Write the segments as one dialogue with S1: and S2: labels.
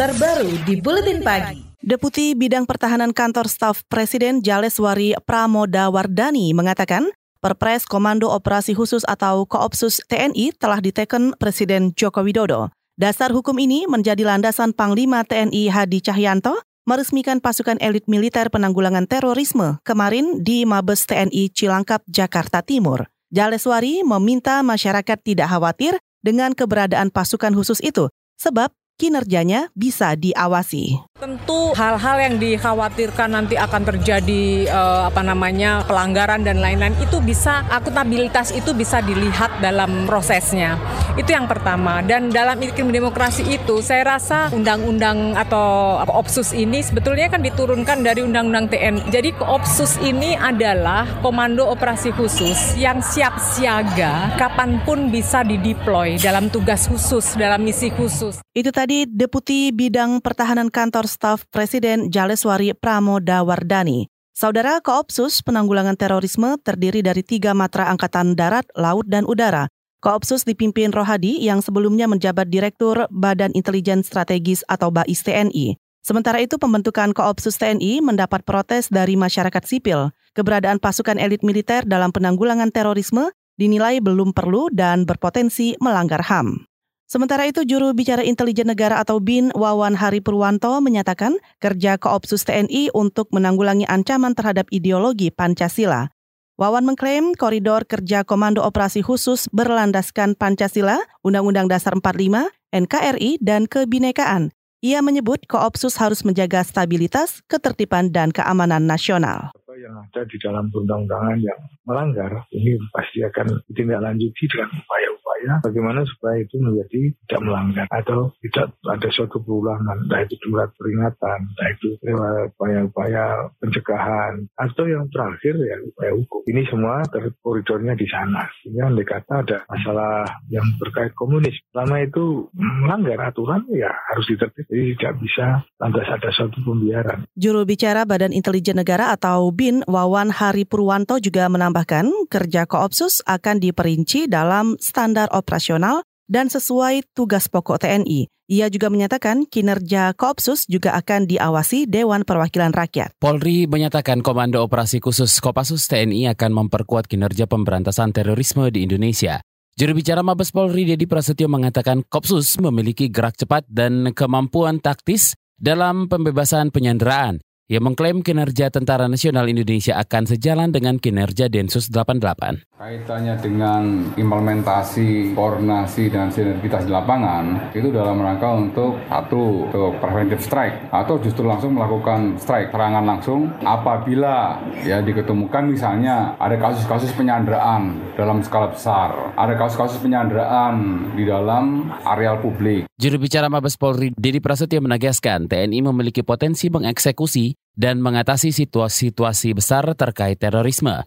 S1: terbaru di Buletin Pagi.
S2: Deputi Bidang Pertahanan Kantor Staf Presiden Jaleswari Pramodawardani mengatakan Perpres Komando Operasi Khusus atau Koopsus TNI telah diteken Presiden Joko Widodo. Dasar hukum ini menjadi landasan Panglima TNI Hadi Cahyanto meresmikan pasukan elit militer penanggulangan terorisme kemarin di Mabes TNI Cilangkap, Jakarta Timur. Jaleswari meminta masyarakat tidak khawatir dengan keberadaan pasukan khusus itu, sebab kinerjanya bisa diawasi.
S3: Tentu hal-hal yang dikhawatirkan nanti akan terjadi eh, apa namanya pelanggaran dan lain-lain itu bisa akuntabilitas itu bisa dilihat dalam prosesnya. Itu yang pertama dan dalam iklim demokrasi itu saya rasa undang-undang atau opsus ini sebetulnya kan diturunkan dari undang-undang TNI. Jadi opsus ini adalah komando operasi khusus yang siap siaga kapan pun bisa dideploy dalam tugas khusus, dalam misi khusus.
S2: Itu tadi Deputi Bidang Pertahanan Kantor Staf Presiden Jaleswari Pramodawardani. Saudara Koopsus Penanggulangan Terorisme terdiri dari tiga matra Angkatan Darat, Laut, dan Udara. Koopsus dipimpin Rohadi yang sebelumnya menjabat Direktur Badan Intelijen Strategis atau BAIS TNI. Sementara itu pembentukan Koopsus TNI mendapat protes dari masyarakat sipil. Keberadaan pasukan elit militer dalam penanggulangan terorisme dinilai belum perlu dan berpotensi melanggar HAM. Sementara itu, juru bicara intelijen negara atau BIN Wawan Hari Purwanto menyatakan kerja Koopsus TNI untuk menanggulangi ancaman terhadap ideologi Pancasila. Wawan mengklaim koridor kerja Komando Operasi Khusus berlandaskan Pancasila, Undang-Undang Dasar 45, NKRI, dan kebinekaan. Ia menyebut Koopsus harus menjaga stabilitas, ketertiban, dan keamanan nasional
S4: yang ada di dalam perundang-undangan yang melanggar ini pasti akan ditindaklanjuti dengan upaya ya bagaimana supaya itu menjadi tidak melanggar atau tidak ada suatu perulangan entah itu surat peringatan entah itu upaya-upaya pencegahan atau yang terakhir ya upaya hukum. Ini semua koridornya di sana. Sehingga andai kata ada masalah yang berkait komunis selama itu melanggar aturan ya harus ditertib. Jadi tidak bisa lantas ada suatu pembiaran.
S2: Juru bicara Badan Intelijen Negara atau BIN Wawan Hari Purwanto juga menambahkan kerja Koopsus akan diperinci dalam standar operasional dan sesuai tugas pokok TNI. Ia juga menyatakan kinerja Koopsus juga akan diawasi Dewan Perwakilan Rakyat.
S5: Polri menyatakan Komando Operasi Khusus Kopassus TNI akan memperkuat kinerja pemberantasan terorisme di Indonesia. Juru bicara Mabes Polri Dedi Prasetyo mengatakan Kopsus memiliki gerak cepat dan kemampuan taktis dalam pembebasan penyanderaan. Ia mengklaim kinerja Tentara Nasional Indonesia akan sejalan dengan kinerja Densus 88.
S6: Kaitannya dengan implementasi, koordinasi, dan sinergitas di lapangan itu dalam rangka untuk satu, untuk preventive strike atau justru langsung melakukan strike serangan langsung apabila ya diketemukan misalnya ada kasus-kasus penyanderaan dalam skala besar, ada kasus-kasus penyanderaan di dalam areal publik.
S5: Juru bicara Mabes Polri Dedi Prasetyo menegaskan TNI memiliki potensi mengeksekusi dan mengatasi situasi-situasi besar terkait terorisme.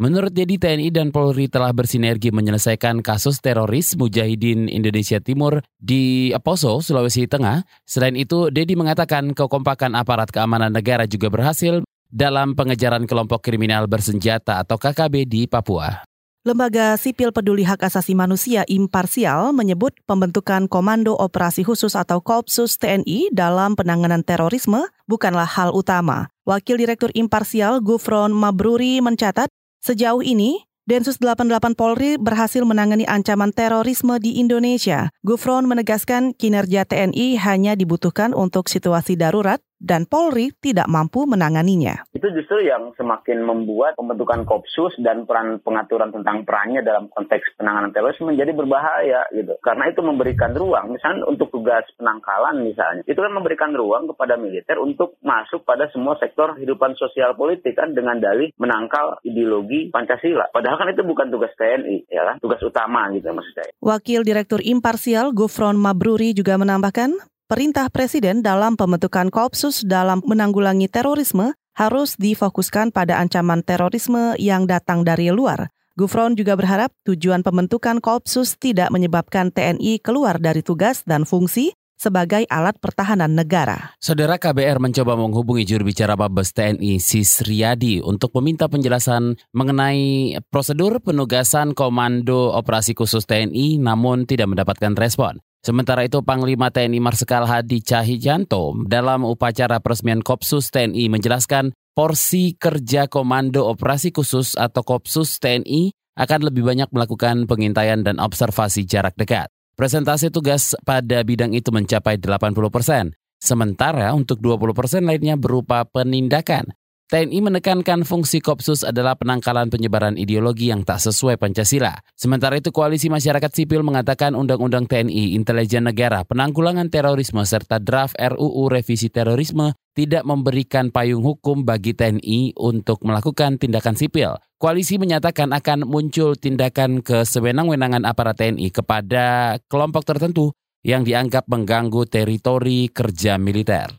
S5: Menurut Dedi, TNI dan Polri telah bersinergi menyelesaikan kasus teroris Mujahidin Indonesia Timur di Poso, Sulawesi Tengah. Selain itu, Dedi mengatakan kekompakan aparat keamanan negara juga berhasil dalam pengejaran kelompok kriminal bersenjata atau KKB di Papua.
S2: Lembaga Sipil Peduli Hak Asasi Manusia Imparsial menyebut pembentukan Komando Operasi Khusus atau Koopsus TNI dalam penanganan terorisme bukanlah hal utama. Wakil Direktur Imparsial Gufron Mabruri mencatat, sejauh ini Densus 88 Polri berhasil menangani ancaman terorisme di Indonesia. Gufron menegaskan kinerja TNI hanya dibutuhkan untuk situasi darurat dan Polri tidak mampu menanganinya.
S7: Itu justru yang semakin membuat pembentukan Kopsus dan peran pengaturan tentang perannya dalam konteks penanganan terorisme menjadi berbahaya gitu. Karena itu memberikan ruang, misalnya untuk tugas penangkalan misalnya, itu kan memberikan ruang kepada militer untuk masuk pada semua sektor kehidupan sosial politik kan dengan dalih menangkal ideologi Pancasila. Padahal kan itu bukan tugas TNI, ya kan? Tugas utama gitu maksud saya.
S2: Wakil Direktur Imparsial Gufron Mabruri juga menambahkan, perintah Presiden dalam pembentukan Koopsus dalam menanggulangi terorisme harus difokuskan pada ancaman terorisme yang datang dari luar. Gufron juga berharap tujuan pembentukan Koopsus tidak menyebabkan TNI keluar dari tugas dan fungsi sebagai alat pertahanan negara.
S5: Saudara KBR mencoba menghubungi juru bicara Mabes TNI Sisriyadi untuk meminta penjelasan mengenai prosedur penugasan Komando Operasi Khusus TNI namun tidak mendapatkan respon. Sementara itu Panglima TNI Marsikal Hadi Cahyanto dalam upacara peresmian Kopsus TNI menjelaskan porsi kerja Komando Operasi Khusus atau Kopsus TNI akan lebih banyak melakukan pengintaian dan observasi jarak dekat. Presentasi tugas pada bidang itu mencapai 80 persen, sementara untuk 20 persen lainnya berupa penindakan. TNI menekankan fungsi Kopsus adalah penangkalan penyebaran ideologi yang tak sesuai Pancasila. Sementara itu Koalisi Masyarakat Sipil mengatakan Undang-Undang TNI, Intelijen Negara, Penanggulangan Terorisme, serta draft RUU Revisi Terorisme tidak memberikan payung hukum bagi TNI untuk melakukan tindakan sipil. Koalisi menyatakan akan muncul tindakan kesewenang-wenangan aparat TNI kepada kelompok tertentu yang dianggap mengganggu teritori kerja militer.